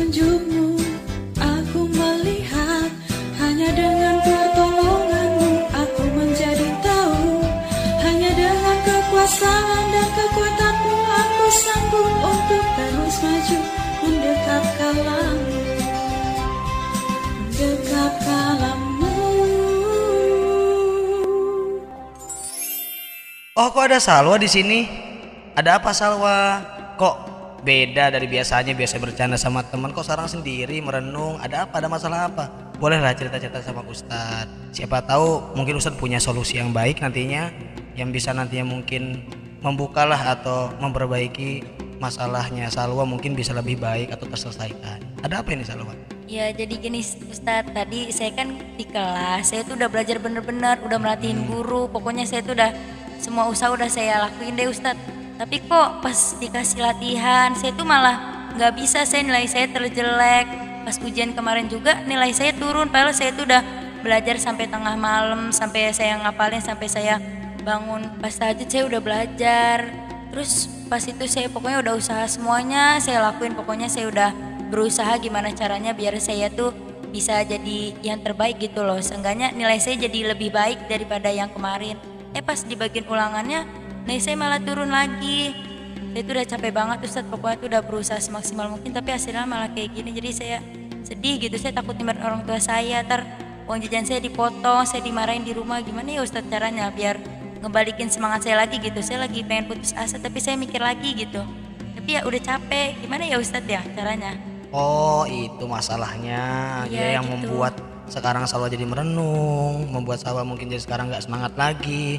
petunjukmu Aku melihat Hanya dengan pertolonganmu Aku menjadi tahu Hanya dengan kekuasaan dan kekuatanmu Aku sanggup untuk terus maju Mendekat kalamu Mendekat kalamu Oh, kok ada Salwa di sini? Ada apa Salwa? Kok beda dari biasanya? Biasa bercanda sama teman, kok sekarang sendiri merenung? Ada apa? Ada masalah apa? Bolehlah cerita-cerita sama Ustadz. Siapa tahu mungkin Ustadz punya solusi yang baik nantinya, yang bisa nantinya mungkin membukalah atau memperbaiki masalahnya Salwa mungkin bisa lebih baik atau terselesaikan. Ada apa ini Salwa? Ya jadi gini Ustadz, tadi saya kan di kelas, saya tuh udah belajar bener-bener, udah merhatiin guru, pokoknya saya tuh udah semua usaha udah saya lakuin deh Ustadz. Tapi kok pas dikasih latihan, saya tuh malah nggak bisa, saya nilai saya terjelek. Pas ujian kemarin juga nilai saya turun, padahal saya tuh udah belajar sampai tengah malam, sampai saya ngapalin, sampai saya bangun pas tahajud saya udah belajar. Terus pas itu saya pokoknya udah usaha semuanya, saya lakuin pokoknya saya udah berusaha gimana caranya biar saya tuh bisa jadi yang terbaik gitu loh. Seenggaknya nilai saya jadi lebih baik daripada yang kemarin. Eh pas di bagian ulangannya nilai saya malah turun lagi. Saya tuh udah capek banget Ustadz, pokoknya tuh udah berusaha semaksimal mungkin tapi hasilnya malah kayak gini. Jadi saya sedih gitu, saya takut dimarahin orang tua saya. Ntar uang jajan saya dipotong, saya dimarahin di rumah. Gimana ya Ustadz caranya biar ngebalikin semangat saya lagi gitu. Saya lagi pengen putus asa tapi saya mikir lagi gitu. Tapi ya udah capek, gimana ya Ustadz ya caranya? Oh, itu masalahnya. Iya, Dia yang gitu. membuat sekarang Salwa jadi merenung, membuat Salwa mungkin jadi sekarang nggak semangat lagi.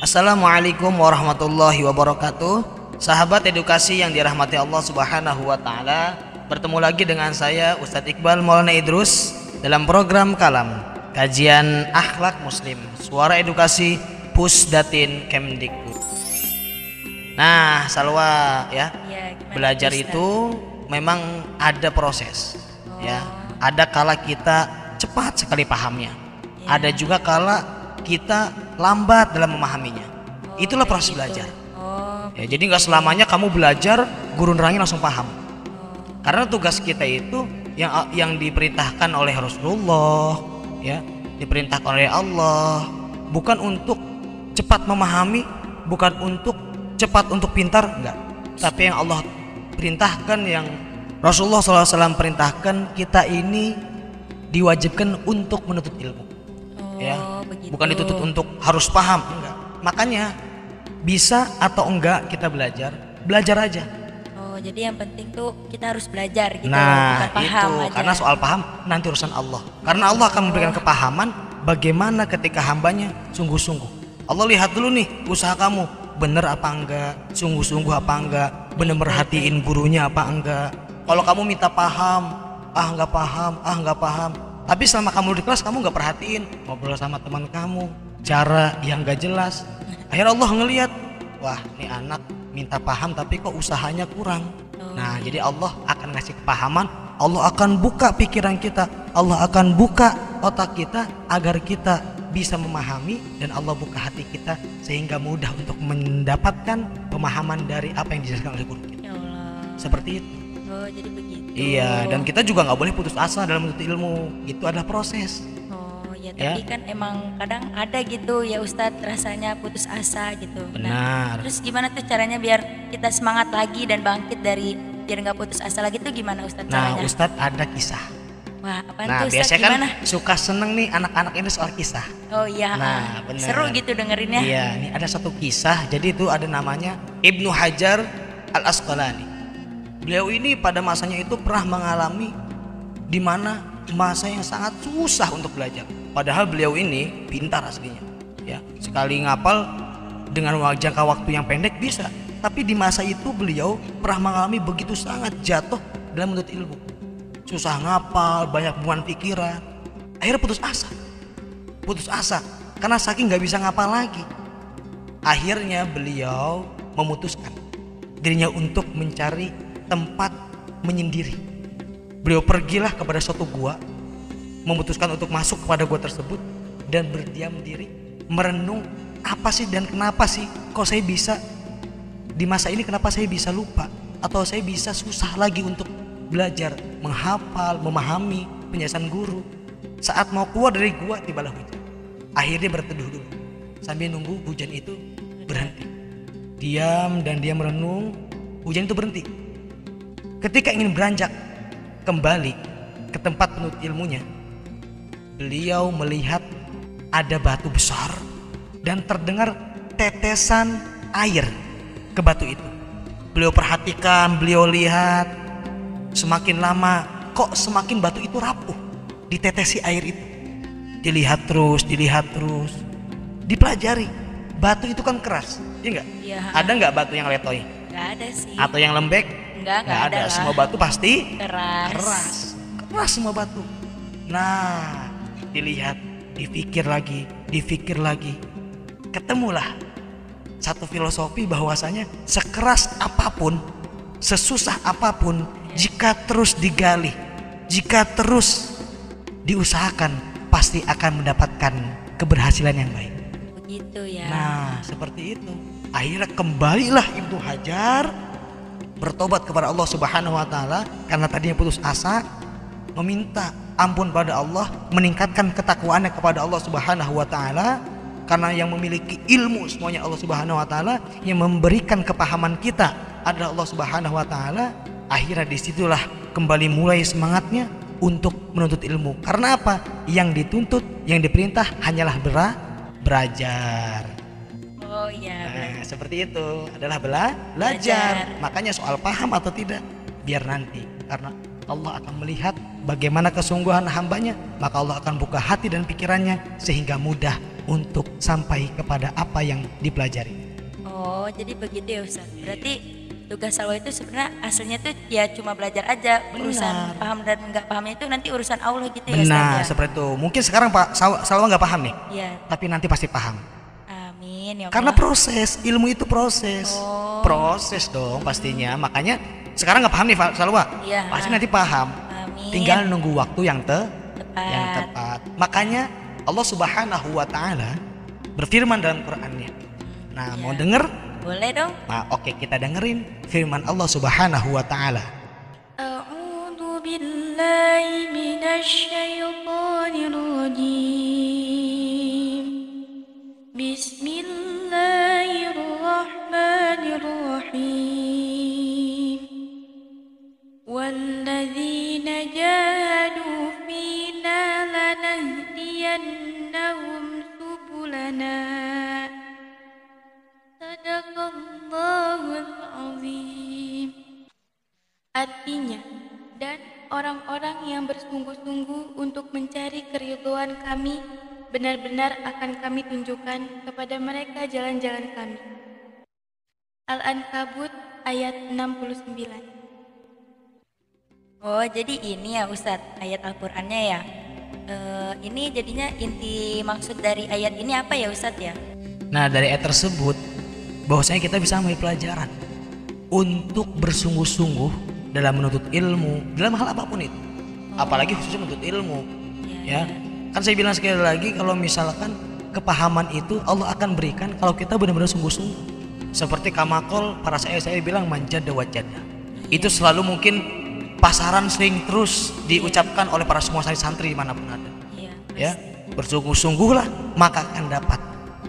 Assalamualaikum warahmatullahi wabarakatuh. Sahabat edukasi yang dirahmati Allah Subhanahu wa taala, bertemu lagi dengan saya Ustadz Iqbal Maulana Idrus dalam program Kalam, kajian akhlak muslim, suara edukasi Pusdatin Kemdikbud. Nah, Salwa ya, Ya, gimana belajar Ustadz? itu memang ada proses ya ada kala kita cepat sekali pahamnya Ya. ada juga kala kita lambat dalam memahaminya. Itulah proses belajar. Ya jadi nggak selamanya kamu belajar guru nerangin langsung paham. Karena tugas kita itu yang yang diperintahkan oleh Rasulullah ya diperintahkan oleh Allah bukan untuk cepat memahami bukan untuk cepat untuk pintar enggak tapi yang Allah perintahkan yang Rasulullah SAW perintahkan kita ini diwajibkan untuk menuntut ilmu ya. Begitu. bukan dituntut untuk harus paham enggak. Makanya bisa atau enggak kita belajar belajar aja. Oh, jadi yang penting tuh kita harus belajar gitu, nah bukan paham itu aja. karena soal paham nanti urusan Allah. Karena Allah akan memberikan kepahaman bagaimana ketika hambanya sungguh-sungguh. Allah lihat dulu nih usaha kamu. Bener apa enggak? Sungguh-sungguh apa enggak? Bener merhatiin gurunya apa enggak? Kalau kamu minta paham ah enggak paham ah enggak paham tapi selama kamu di kelas kamu enggak perhatiin. Ngobrol sama teman kamu cara yang enggak jelas. Akhirnya Allah ngelihat wah ini anak minta paham tapi kok usahanya kurang. Nah jadi Allah akan ngasih kepahaman. Allah akan buka pikiran kita. Allah akan buka otak kita agar kita bisa memahami dan Allah buka hati kita sehingga mudah untuk mendapatkan pemahaman dari apa yang dijelaskan oleh guru kita. Ya Allah. seperti itu Oh, jadi begitu. iya dan kita juga nggak boleh putus asa dalam menuntut ilmu itu adalah proses Oh, ya Ya. tapi kan emang kadang ada gitu ya Ustadz rasanya putus asa gitu. Nah, benar terus gimana tuh caranya biar kita semangat lagi dan bangkit dari biar nggak putus asa lagi tuh gimana Ustadz nah caranya? Ustadz ada kisah Wah, apaan nah tuh Ustadz biasanya kan gimana? suka seneng nih anak-anak ini soal kisah Oh iya, Nah, bener. seru gitu dengerinnya. Iya, ini ada satu kisah. Jadi itu ada namanya Ibnu Hajar Al Asqalani. Beliau ini pada masanya itu pernah mengalami di mana masa yang sangat susah untuk belajar. Padahal beliau ini pintar aslinya. Ya, sekali ngapal dengan jangka waktu yang pendek bisa. Tapi di masa itu beliau pernah mengalami begitu sangat jatuh dalam menuntut ilmu. Susah ngapal, banyak beban pikiran. Akhirnya putus asa putus asa karena saking nggak bisa ngapal lagi. Akhirnya beliau memutuskan dirinya untuk mencari tempat menyendiri. Beliau pergilah kepada suatu gua, memutuskan untuk masuk kepada gua tersebut dan berdiam diri, merenung apa sih dan kenapa sih kok saya bisa? Di masa ini kenapa saya bisa lupa? atau saya bisa susah lagi untuk belajar menghafal memahami penjelasan guru? Saat mau keluar dari gua tibalah hujan. Akhirnya berteduh dulu. Sambil nunggu hujan itu berhenti. Diam dan dia merenung hujan itu berhenti ketika ingin beranjak kembali ke tempat penuntut ilmunya beliau melihat ada batu besar dan terdengar tetesan air ke batu itu. Beliau perhatikan, beliau lihat semakin lama kok semakin batu itu rapuh ditetesi air itu. Dilihat terus, dilihat terus, dipelajari. Batu itu kan keras, iya enggak? Iya. Ada nggak batu yang letoy? Nggak ada sih. Atau yang lembek? Nggak, nggak ada lah. Semua batu pasti Keras. keras keras semua batu nah dilihat dipikir lagi dipikir lagi ketemulah satu filosofi bahwasanya sekeras apa pun sesusah apa pun jika terus digali jika terus diusahakan pasti akan mendapatkan keberhasilan yang baik Begitu ya. Nah, seperti itu. Akhirnya kembalilah Ibnu Hajar bertobat kepada Allah Subhanahu wa taala karena tadinya putus asa meminta ampun pada Allah, meningkatkan ketakwaannya kepada Allah Subhanahu wa taala karena yang memiliki ilmu semuanya Allah Subhanahu wa taala yang memberikan kepahaman kita adalah Allah Subhanahu wa taala. Akhirnya di situlah kembali mulai semangatnya untuk menuntut ilmu. Karena apa? Yang dituntut, yang diperintah hanyalah bera- belajar. Oh iya. benar. Nah, seperti itu adalah bela belajar. Makanya soal paham atau tidak biar nanti karena Allah akan melihat bagaimana kesungguhan hambanya, maka Allah akan buka hati dan pikirannya sehingga mudah untuk sampai kepada apa yang dipelajari. Oh, jadi begitu ya Ustaz. Berarti tugas salwa itu sebenarnya aslinya tuh ya cuma belajar aja urusan Benar. paham dan nggak pahamnya itu nanti urusan Allah gitu ya Benar, ya. seperti itu. Mungkin sekarang Pak Sal- Salwa nggak paham nih, Iya. tapi nanti pasti paham. Amin ya Karena proses, ilmu itu proses. Oh. Proses dong pastinya. Hmm. Makanya sekarang nggak paham nih Pak Salwa. ya. Pasti nanti paham. Amin. Tinggal nunggu waktu yang te tepat. yang tepat. Makanya Allah Subhanahu wa taala berfirman dalam Qur'annya. Nah, ya. mau denger? Boleh dong. Nah, oke kita dengerin firman Allah Subhanahu wa taala. A'udzu billahi. Bismillahirrahmanirrahim. Walladzina jahadu fina lanahdiyannahum subulana. Sadaqallahul azim. Artinya, dan orang-orang yang bersungguh-sungguh untuk mencari keriduan kami benar-benar akan kami tunjukkan kepada mereka jalan-jalan kami. Al-Ankabut ayat 69 Oh, jadi ini ya Ustadz ayat Al-Qur'annya ya. Eh, ini jadinya inti maksud dari ayat ini apa ya Ustadz ya? Nah, dari ayat tersebut bahwasanya kita bisa ambil pelajaran untuk bersungguh-sungguh dalam menuntut ilmu, dalam hal apa pun itu. Apalagi khususnya menuntut ilmu. Iya, Ya. Kan saya bilang sekali lagi kalau misalkan kepahaman itu Allah akan berikan kalau kita benar-benar sungguh-sungguh. Seperti kamakol para saya saya bilang manjada wajada. Itu selalu mungkin pasaran sering terus diucapkan oleh para semua santri di mana pun ada Iya. ya bersungguh-sungguhlah maka akan dapat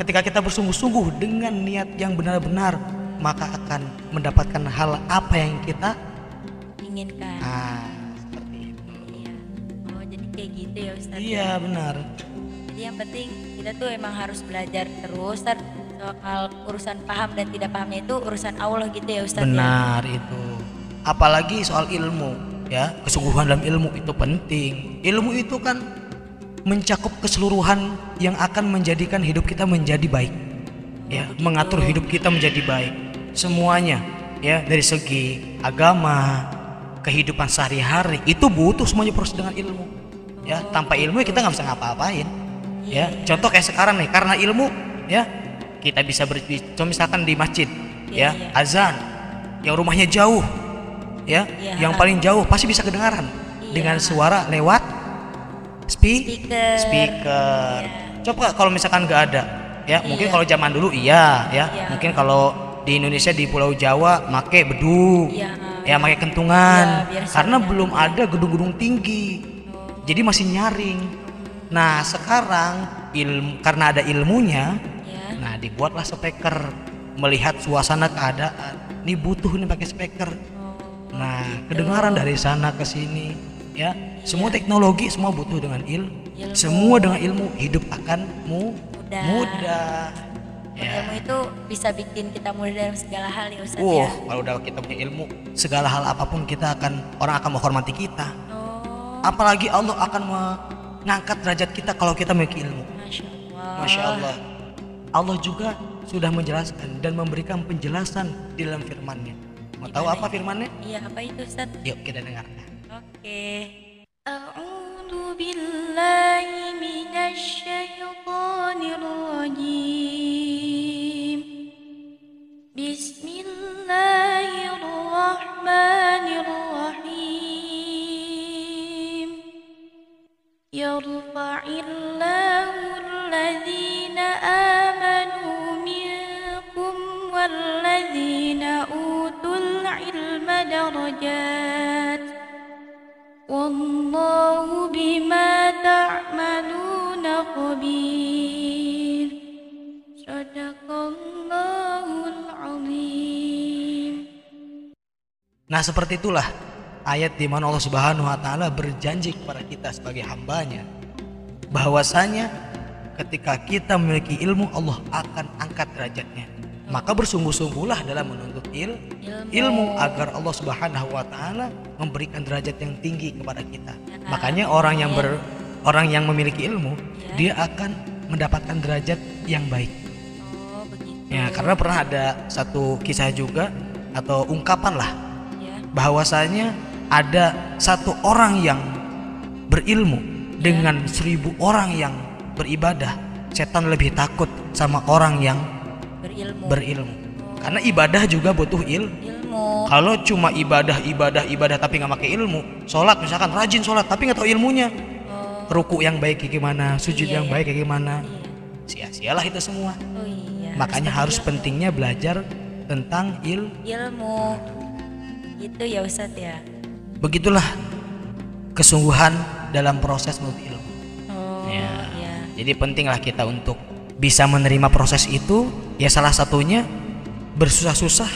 ketika kita bersungguh-sungguh dengan niat yang benar-benar maka akan mendapatkan hal apa yang kita Inginkan. ah kayak gitu ya Ustadz. iya benar Jadi yang penting kita tuh emang harus belajar terus Ustadz. soal urusan paham dan tidak pahamnya itu urusan Allah gitu ya Ustadz. ya? benar itu apalagi soal ilmu ya kesungguhan dalam ilmu itu penting ilmu itu kan mencakup keseluruhan yang akan menjadikan hidup kita menjadi baik ya mengatur hidup kita menjadi baik semuanya ya dari segi agama kehidupan sehari-hari itu butuh semuanya proses dengan ilmu ya tanpa ilmu ya kita nggak bisa ngapa-ngapain ya contoh kayak sekarang nih karena ilmu ya kita bisa berbicara misalkan di masjid ya Iya, iya. azan yang rumahnya jauh ya Iya. yang paling jauh pasti bisa kedengaran Iya. dengan suara lewat spe- Speaker. speaker. Iya. Coba kalau misalkan nggak ada, ya Iya. mungkin kalau zaman dulu iya, ya Iya. mungkin kalau di Indonesia di Pulau Jawa make beduk Iya. ya make kentungan Iya, biar karena belum ada gedung-gedung tinggi jadi masih nyaring nah sekarang ilmu karena ada ilmunya Ya. nah dibuatlah speaker melihat suasana keadaan ini butuh nih pakai speaker nah kedengaran dari sana ke sini ya semua teknologi semua butuh dengan il Ilmu. semua dengan ilmu hidup akan mu Mudah. mudah ya Ilmu itu bisa bikin kita mudah dalam segala hal ya Ustadz Wah, ya. kalau udah kita punya ilmu, segala hal apa pun kita akan orang akan menghormati kita apalagi Allah akan mengangkat derajat kita kalau kita memiliki ilmu Masya Allah, Masya Allah. Allah juga sudah menjelaskan dan memberikan penjelasan di dalam firman-Nya. Mau iya, tahu apa firman-Nya? Iya, apa itu Ustaz? Yuk kita dengarkan. Oke. A'udzu billahi. يرفع الله الذين آمنوا منكم والذين أوتوا العلم درجات والله بما تعملون خبير صدق الله العظيم Nah seperti itulah ayat di mana Allah Subhanahu Wa Taala berjanji kepada kita sebagai hambanya bahwasanya ketika kita memiliki ilmu Allah akan angkat derajatnya. Maka bersungguh-sungguhlah dalam menuntut il, Ilmu. ilmu agar Allah Subhanahu Wa Taala memberikan derajat yang tinggi kepada kita. Makanya orang yang ber, orang yang memiliki ilmu dia akan mendapatkan derajat yang baik. Oh begitu. Ya karena pernah ada satu kisah juga atau ungkapan lah Ya. bahwasanya ada satu orang yang berilmu dengan seribu orang yang beribadah setan lebih takut sama orang yang Berilmu. berilmu karena ibadah juga butuh il Ilmu. kalau cuma ibadah ibadah ibadah tapi nggak pakai ilmu sholat misalkan rajin sholat tapi nggak tahu ilmunya Oh, ruku yang baik kayak gimana sujud Iya, yang iya. baik kayak gimana iya. sia-sialah itu semua Oh iya. makanya harus pentingnya belajar tentang il ilmu. Gitu ya Ustadz ya. begitulah kesungguhan dalam proses menuntut ilmu Oh Ya. iya. Jadi pentinglah kita untuk bisa menerima proses itu. Ya salah satunya bersusah-susah,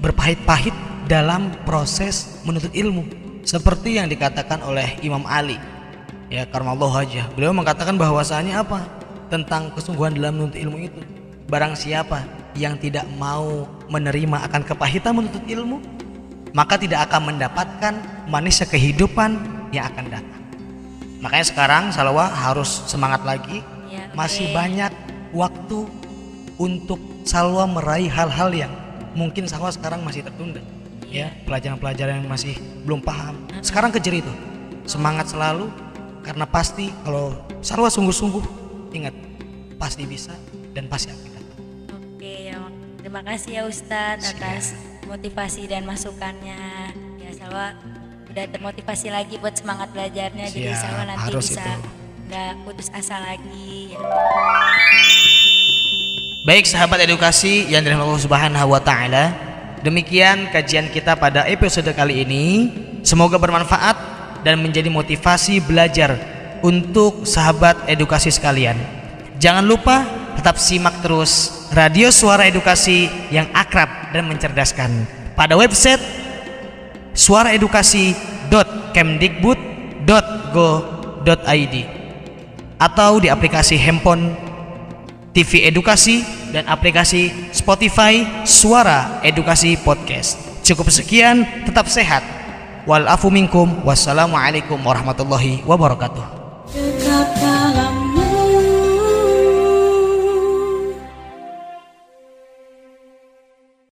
berpahit-pahit dalam proses menuntut ilmu. Seperti yang dikatakan oleh Imam Ali. Ya karena Allah aja. Beliau mengatakan bahwasanya apa? Tentang kesungguhan dalam menuntut ilmu itu. Barang siapa yang tidak mau menerima akan kepahitan menuntut ilmu, maka tidak akan mendapatkan manisnya kehidupan yang akan datang. Makanya sekarang Salwa harus semangat lagi. Ya, Masih oke. banyak waktu untuk Salwa meraih hal-hal yang mungkin Salwa sekarang masih tertunda. Iya. Ya, pelajaran-pelajaran yang masih belum paham. Sekarang kejar itu. Semangat selalu karena pasti kalau Salwa sungguh-sungguh ingat pasti bisa dan pasti akan. Oke ya. Terima kasih ya Ustadz atas motivasi dan masukannya. Ya Salwa udah termotivasi lagi buat semangat belajarnya. Jadi Siap, Salwa nanti harus bisa nggak putus asa lagi. Ya. Baik sahabat edukasi yang dirahmati Allah Subhanahu wa taala. Demikian kajian kita pada episode kali ini. Semoga bermanfaat dan menjadi motivasi belajar untuk sahabat edukasi sekalian. Jangan lupa tetap simak terus Radio Suara Edukasi yang akrab dan mencerdaskan pada website suaraedukasi.kemdikbud.go.id atau di aplikasi handphone TV Edukasi dan aplikasi Spotify Suara Edukasi Podcast. Cukup sekian, tetap sehat. Wal afu minkum. Wassalamualaikum warahmatullahi wabarakatuh. Tetap dalam